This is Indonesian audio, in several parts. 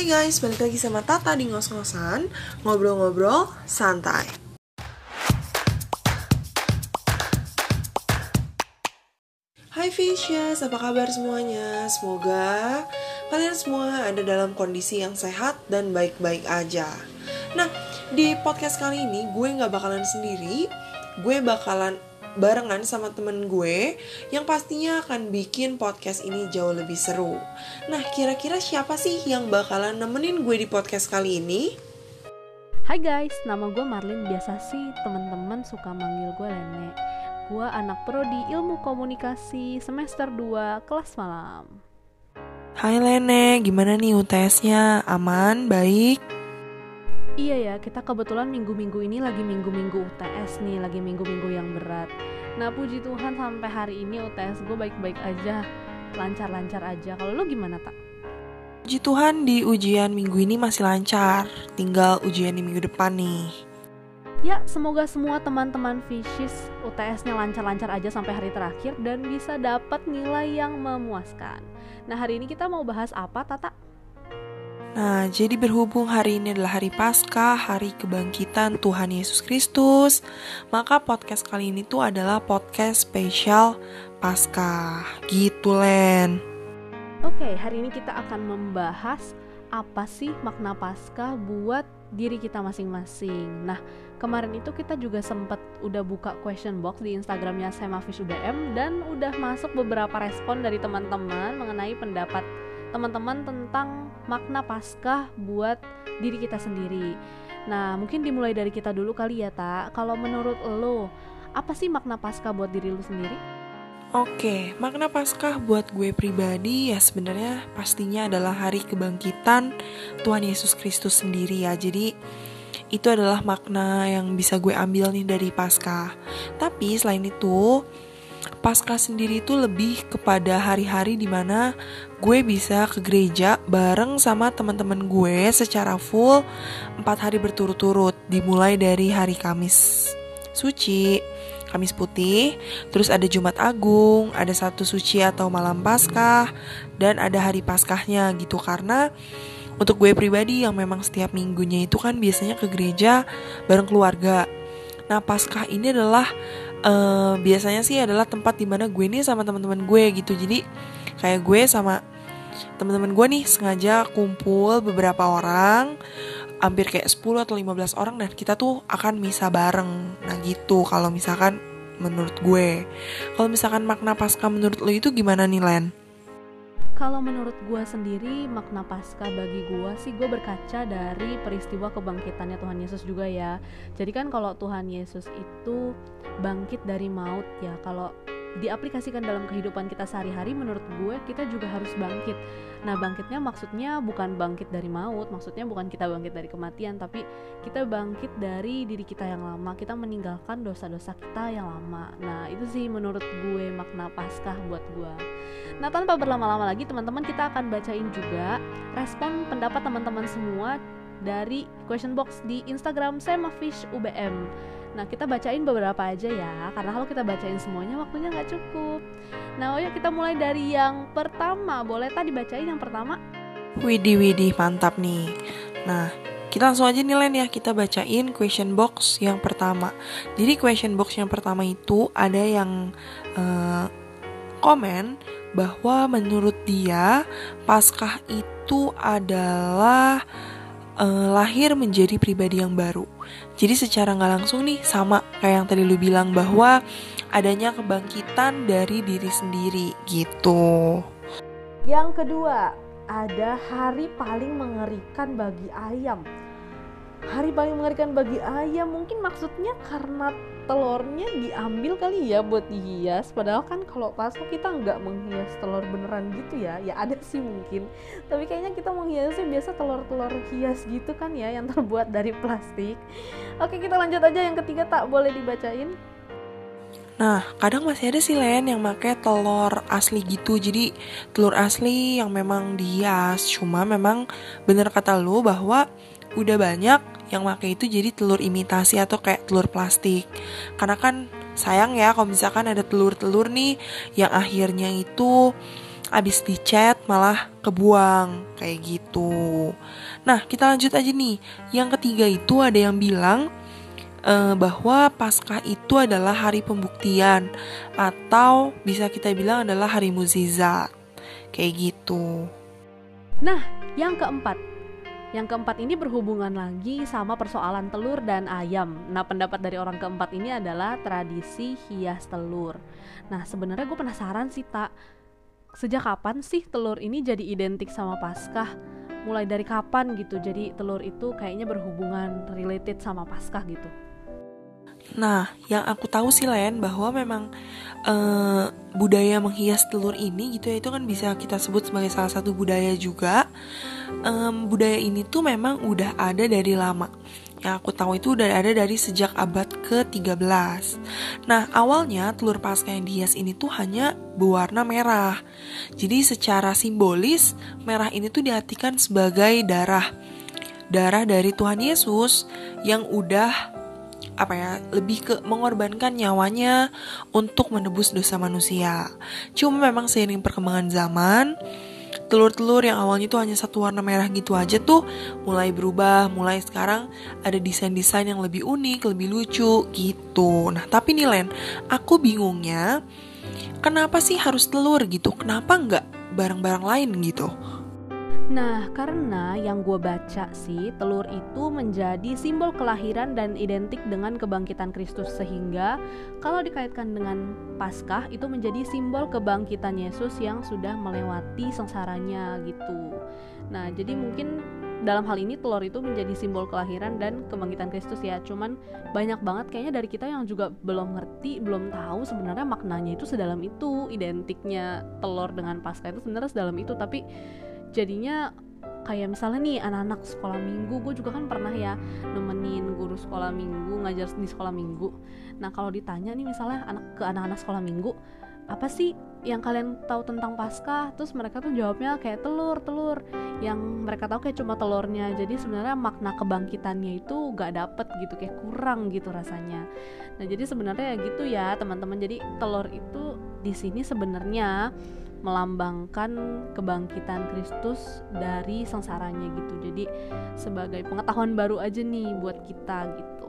Hai guys, balik lagi sama Tata di ngos-ngosan Ngobrol-ngobrol santai. Hai Fishes, apa kabar semuanya? Semoga kalian semua ada dalam kondisi yang sehat dan baik-baik aja. Nah, di podcast kali ini gue gak bakalan sendiri. Gue bakalan barengan sama temen gue yang pastinya akan bikin podcast ini jauh lebih seru. Nah, kira-kira siapa sih yang bakalan nemenin gue di podcast kali ini? Hai guys, nama gue Marlin. Biasa sih teman-teman suka manggil gue Lene. Gue anak prodi Ilmu Komunikasi semester 2 kelas malam. Hai Lene, gimana nih UTS-nya? Aman? Baik? Iya ya, kita kebetulan minggu-minggu ini lagi minggu-minggu UTS nih, lagi minggu-minggu yang berat. Nah puji Tuhan sampai hari ini UTS gue baik-baik aja, lancar-lancar aja. Kalau lo gimana tak? Puji Tuhan di ujian minggu ini masih lancar, tinggal ujian di minggu depan nih. Ya, semoga semua teman-teman Fishes UTS-nya lancar-lancar aja sampai hari terakhir dan bisa dapat nilai yang memuaskan. Nah, hari ini kita mau bahas apa, Tata? Nah, jadi berhubung hari ini adalah hari Paskah, hari kebangkitan Tuhan Yesus Kristus, maka podcast kali ini tuh adalah podcast spesial Paskah. Gitu, Len. Oke, hari ini kita akan membahas apa sih makna Paskah buat diri kita masing-masing. Nah, kemarin itu kita juga sempat udah buka question box di Instagramnya Semafish UDM dan udah masuk beberapa respon dari teman-teman mengenai pendapat teman-teman tentang makna Paskah buat diri kita sendiri. Nah, mungkin dimulai dari kita dulu kali ya, Tak. Kalau menurut lo, apa sih makna Paskah buat diri lo sendiri? Oke, makna Paskah buat gue pribadi ya sebenarnya pastinya adalah hari kebangkitan Tuhan Yesus Kristus sendiri ya. Jadi itu adalah makna yang bisa gue ambil nih dari Paskah. Tapi selain itu, Paskah sendiri itu lebih kepada hari-hari di mana gue bisa ke gereja bareng sama teman-teman gue secara full empat hari berturut-turut dimulai dari hari Kamis suci Kamis putih, terus ada Jumat Agung, ada satu suci atau malam Paskah, dan ada hari Paskahnya gitu karena untuk gue pribadi yang memang setiap minggunya itu kan biasanya ke gereja bareng keluarga. Nah, Paskah ini adalah uh, biasanya sih adalah tempat di mana gue nih sama teman-teman gue gitu. Jadi kayak gue sama teman-teman gue nih sengaja kumpul beberapa orang hampir kayak 10 atau 15 orang dan kita tuh akan misa bareng. Nah gitu kalau misalkan menurut gue. Kalau misalkan makna pasca menurut lo itu gimana nih Len? Kalau menurut gue sendiri makna pasca bagi gue sih gue berkaca dari peristiwa kebangkitannya Tuhan Yesus juga ya. Jadi kan kalau Tuhan Yesus itu bangkit dari maut ya, kalau diaplikasikan dalam kehidupan kita sehari-hari menurut gue kita juga harus bangkit. Nah bangkitnya maksudnya bukan bangkit dari maut maksudnya bukan kita bangkit dari kematian tapi kita bangkit dari diri kita yang lama kita meninggalkan dosa-dosa kita yang lama. Nah itu sih menurut gue makna paskah buat gue. Nah tanpa berlama-lama lagi teman-teman kita akan bacain juga respon pendapat teman-teman semua dari question box di Instagram Semafish UBM Nah kita bacain beberapa aja ya Karena kalau kita bacain semuanya waktunya nggak cukup. Nah oh ya kita mulai dari yang pertama. Boleh tadi bacain yang pertama? Widih widih mantap nih. Nah kita langsung aja nih ya. Kita bacain question box yang pertama. Jadi question box yang pertama itu Ada yang uh, komen bahwa menurut dia Paskah itu adalah uh, lahir menjadi pribadi yang baru. Jadi secara nggak langsung nih sama kayak yang tadi lu bilang bahwa adanya kebangkitan dari diri sendiri gitu. Yang kedua, ada hari paling mengerikan bagi ayam. Hari paling mengerikan bagi ayam mungkin maksudnya karena telurnya diambil kali ya buat dihias. Padahal kan kalau pas kita nggak menghias telur beneran gitu ya. Ya ada sih mungkin. Tapi kayaknya kita menghiasnya biasa telur-telur hias gitu kan ya yang terbuat dari plastik. Oke kita lanjut aja. Yang ketiga tak boleh dibacain. Nah, kadang masih ada sih Len yang pakai telur asli gitu. Jadi telur asli yang memang dihias. Cuma memang bener kata lu bahwa udah banyak yang pakai itu jadi telur imitasi atau kayak telur plastik karena kan sayang ya kalau misalkan ada telur-telur nih yang akhirnya itu abis dicat malah kebuang kayak gitu. Nah kita lanjut aja nih. Yang ketiga itu ada yang bilang uh, bahwa Paskah itu adalah hari pembuktian atau bisa kita bilang adalah hari mukjizat. Kayak gitu. Nah, yang keempat. Yang keempat ini berhubungan lagi sama persoalan telur dan ayam. Nah, pendapat dari orang keempat ini adalah tradisi hias telur. Nah, sebenarnya gue penasaran sih, tak sejak kapan sih telur ini jadi identik sama Paskah? Mulai dari kapan gitu? Jadi telur itu kayaknya berhubungan related sama Paskah gitu. Nah, yang aku tahu sih Len bahwa memang uh, budaya menghias telur ini gitu ya itu kan bisa kita sebut sebagai salah satu budaya juga. Um, budaya ini tuh memang udah ada dari lama. Yang aku tahu itu udah ada dari sejak abad ke-13. Nah, awalnya telur pasca yang dihias ini tuh hanya berwarna merah. Jadi secara simbolis, merah ini tuh diartikan sebagai darah. Darah dari Tuhan Yesus yang udah apa ya lebih ke mengorbankan nyawanya untuk menebus dosa manusia. Cuma memang seiring perkembangan zaman, telur-telur yang awalnya itu hanya satu warna merah gitu aja tuh mulai berubah, mulai sekarang ada desain-desain yang lebih unik, lebih lucu gitu. Nah tapi nih Len, aku bingungnya kenapa sih harus telur gitu? Kenapa nggak barang-barang lain gitu? Nah, karena yang gue baca sih, telur itu menjadi simbol kelahiran dan identik dengan kebangkitan Kristus sehingga kalau dikaitkan dengan Paskah itu menjadi simbol kebangkitan Yesus yang sudah melewati sengsaranya gitu. Nah, jadi mungkin dalam hal ini telur itu menjadi simbol kelahiran dan kebangkitan Kristus ya. Cuman banyak banget kayaknya dari kita yang juga belum ngerti, belum tahu sebenarnya maknanya itu sedalam itu, identiknya telur dengan Paskah itu sebenarnya sedalam itu, tapi jadinya kayak misalnya nih anak-anak sekolah minggu gue juga kan pernah ya nemenin guru sekolah minggu ngajar di sekolah minggu. Nah kalau ditanya nih misalnya anak ke anak-anak sekolah minggu apa sih yang kalian tahu tentang pasca terus mereka tuh jawabnya kayak telur telur. Yang mereka tahu kayak cuma telurnya. Jadi sebenarnya makna kebangkitannya itu gak dapet gitu kayak kurang gitu rasanya. Nah jadi sebenarnya ya gitu ya teman-teman. Jadi telur itu di sini sebenarnya melambangkan kebangkitan Kristus dari sengsaranya gitu. Jadi sebagai pengetahuan baru aja nih buat kita gitu.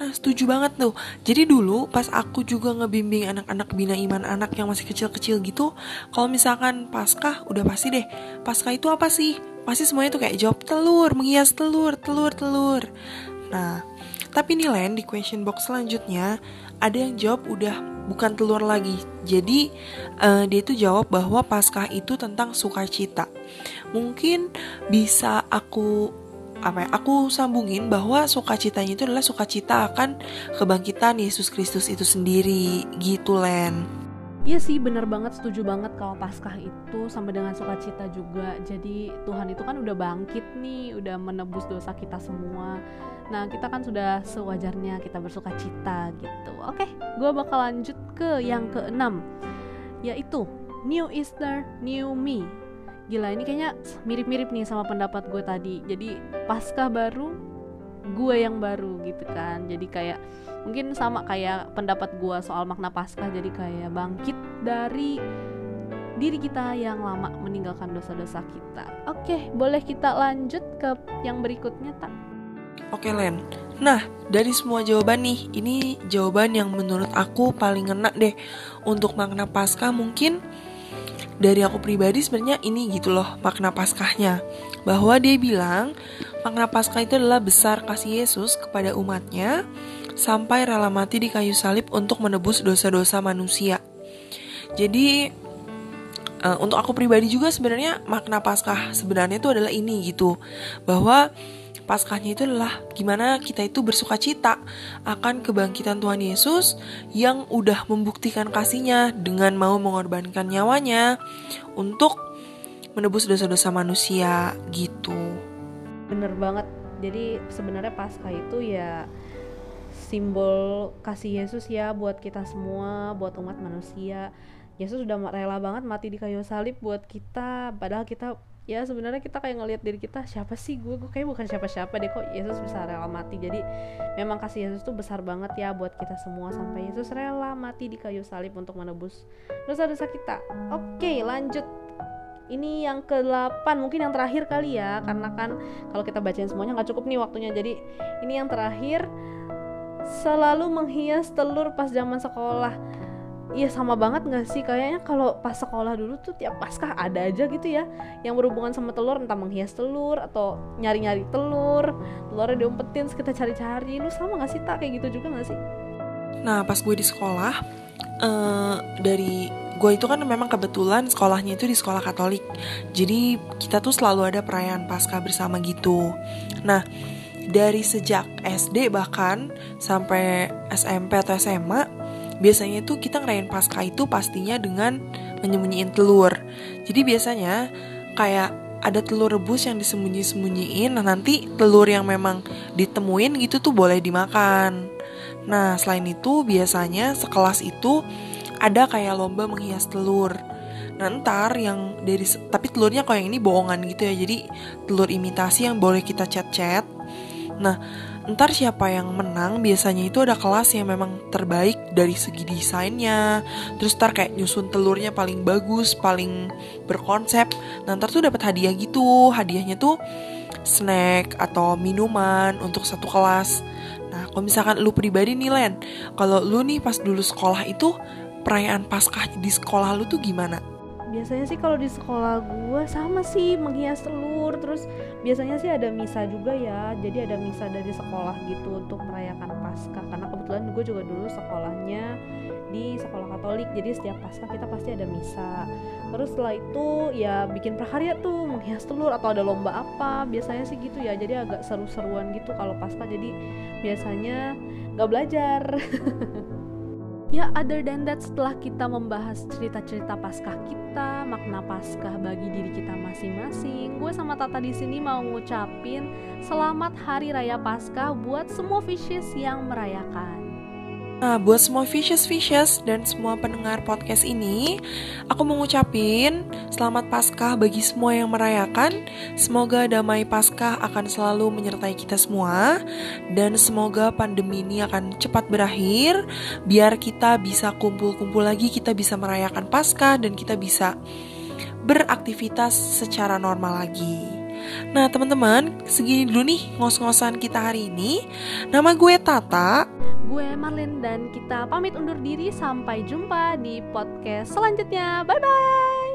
Nah setuju banget tuh Jadi dulu pas aku juga ngebimbing anak-anak bina iman anak yang masih kecil-kecil gitu Kalau misalkan Paskah udah pasti deh Paskah itu apa sih? Pasti semuanya tuh kayak jawab telur, menghias telur, telur, telur Nah tapi nih Len di question box selanjutnya Ada yang jawab udah bukan telur lagi. Jadi uh, dia itu jawab bahwa Paskah itu tentang sukacita. Mungkin bisa aku apa ya, aku sambungin bahwa sukacitanya itu adalah sukacita akan kebangkitan Yesus Kristus itu sendiri gitu Len. Iya sih bener banget setuju banget kalau Paskah itu sampai dengan sukacita juga Jadi Tuhan itu kan udah bangkit nih Udah menebus dosa kita semua Nah kita kan sudah sewajarnya kita bersukacita gitu. Oke gue bakal lanjut ke yang keenam Yaitu New Easter, New Me. Gila ini kayaknya mirip-mirip nih sama pendapat gue tadi. Jadi Paskah baru, gue yang baru gitu kan. Jadi kayak mungkin sama kayak pendapat gue soal makna paskah. Jadi kayak bangkit dari diri kita yang lama meninggalkan dosa-dosa kita. Oke boleh kita lanjut ke yang berikutnya tak oke Len. Nah dari semua jawaban nih ini jawaban yang menurut aku paling ngena deh. Untuk makna paskah mungkin dari aku pribadi sebenarnya ini gitu loh makna paskahnya. Bahwa dia bilang makna paskah itu adalah besar kasih Yesus kepada umatnya sampai rela mati di kayu salib untuk menebus dosa-dosa manusia. Jadi uh, untuk aku pribadi juga sebenarnya makna Paskah sebenarnya itu adalah ini gitu. Bahwa Paskahnya itu adalah gimana kita itu bersuka cita akan kebangkitan Tuhan Yesus yang udah membuktikan kasihnya dengan mau mengorbankan nyawanya untuk menebus dosa-dosa manusia gitu. Bener banget. Jadi sebenarnya Paskah itu ya simbol kasih Yesus ya buat kita semua, buat umat manusia. Yesus sudah rela banget mati di kayu salib buat kita, padahal kita ya sebenarnya kita kayak ngelihat diri kita siapa sih gue gue kayak bukan siapa-siapa deh kok Yesus bisa rela mati. Jadi memang kasih Yesus tuh besar banget ya buat kita semua sampai Yesus rela mati di kayu salib untuk menebus dosa-dosa kita. Oke lanjut. Ini yang ke-8 mungkin yang terakhir kali ya karena kan kalau kita bacain semuanya nggak cukup nih waktunya. Jadi ini yang terakhir. Selalu menghias telur pas zaman sekolah Iya sama banget gak sih kayaknya kalau pas sekolah dulu tuh tiap paskah ada aja gitu ya yang berhubungan sama telur entah menghias telur atau nyari-nyari telur telurnya diumpetin kita cari-cari lu sama gak sih tak kayak gitu juga gak sih? Nah pas gue di sekolah uh, dari gue itu kan memang kebetulan sekolahnya itu di sekolah Katolik jadi kita tuh selalu ada perayaan Paskah bersama gitu. Nah dari sejak SD bahkan sampai SMP atau SMA biasanya itu kita ngerayain pasca itu pastinya dengan menyembunyiin telur. Jadi biasanya kayak ada telur rebus yang disembunyi-sembunyiin, nah nanti telur yang memang ditemuin gitu tuh boleh dimakan. Nah selain itu biasanya sekelas itu ada kayak lomba menghias telur. Nah ntar yang dari tapi telurnya kayak yang ini bohongan gitu ya, jadi telur imitasi yang boleh kita chat-chat. Nah ntar siapa yang menang biasanya itu ada kelas yang memang terbaik dari segi desainnya. Terus ntar kayak nyusun telurnya paling bagus paling berkonsep. Nah ntar tuh dapat hadiah gitu. Hadiahnya tuh snack atau minuman untuk satu kelas. Nah kalau misalkan lu pribadi nih Len kalau lu nih pas dulu sekolah itu perayaan paskah di sekolah lu tuh gimana biasanya sih kalau di sekolah gue sama sih menghias telur terus biasanya sih ada misa juga ya. Jadi ada misa dari sekolah gitu untuk merayakan Paskah. Karena kebetulan gue juga dulu sekolahnya di sekolah Katolik jadi setiap Paskah kita pasti ada misa. Terus setelah itu ya bikin prakarya tuh menghias telur atau ada lomba apa biasanya sih gitu ya. Jadi agak seru-seruan gitu kalau Paskah. Jadi biasanya nggak belajar Ya, other than that, setelah kita membahas cerita-cerita paskah kita, makna paskah bagi diri kita masing-masing, gue sama Tata di sini mau ngucapin selamat Hari Raya Paskah buat semua fishes yang merayakan. Nah, buat semua fishes fishes dan semua pendengar podcast ini, aku mau ngucapin selamat Paskah bagi semua yang merayakan. Semoga damai Paskah akan selalu menyertai kita semua dan semoga pandemi ini akan cepat berakhir biar kita bisa kumpul-kumpul lagi, kita bisa merayakan Paskah dan kita bisa beraktivitas secara normal lagi. Nah teman-teman, segini dulu nih ngos-ngosan kita hari ini. Nama gue Tata. Gue Marlin dan kita pamit undur diri sampai jumpa di podcast selanjutnya. Bye-bye.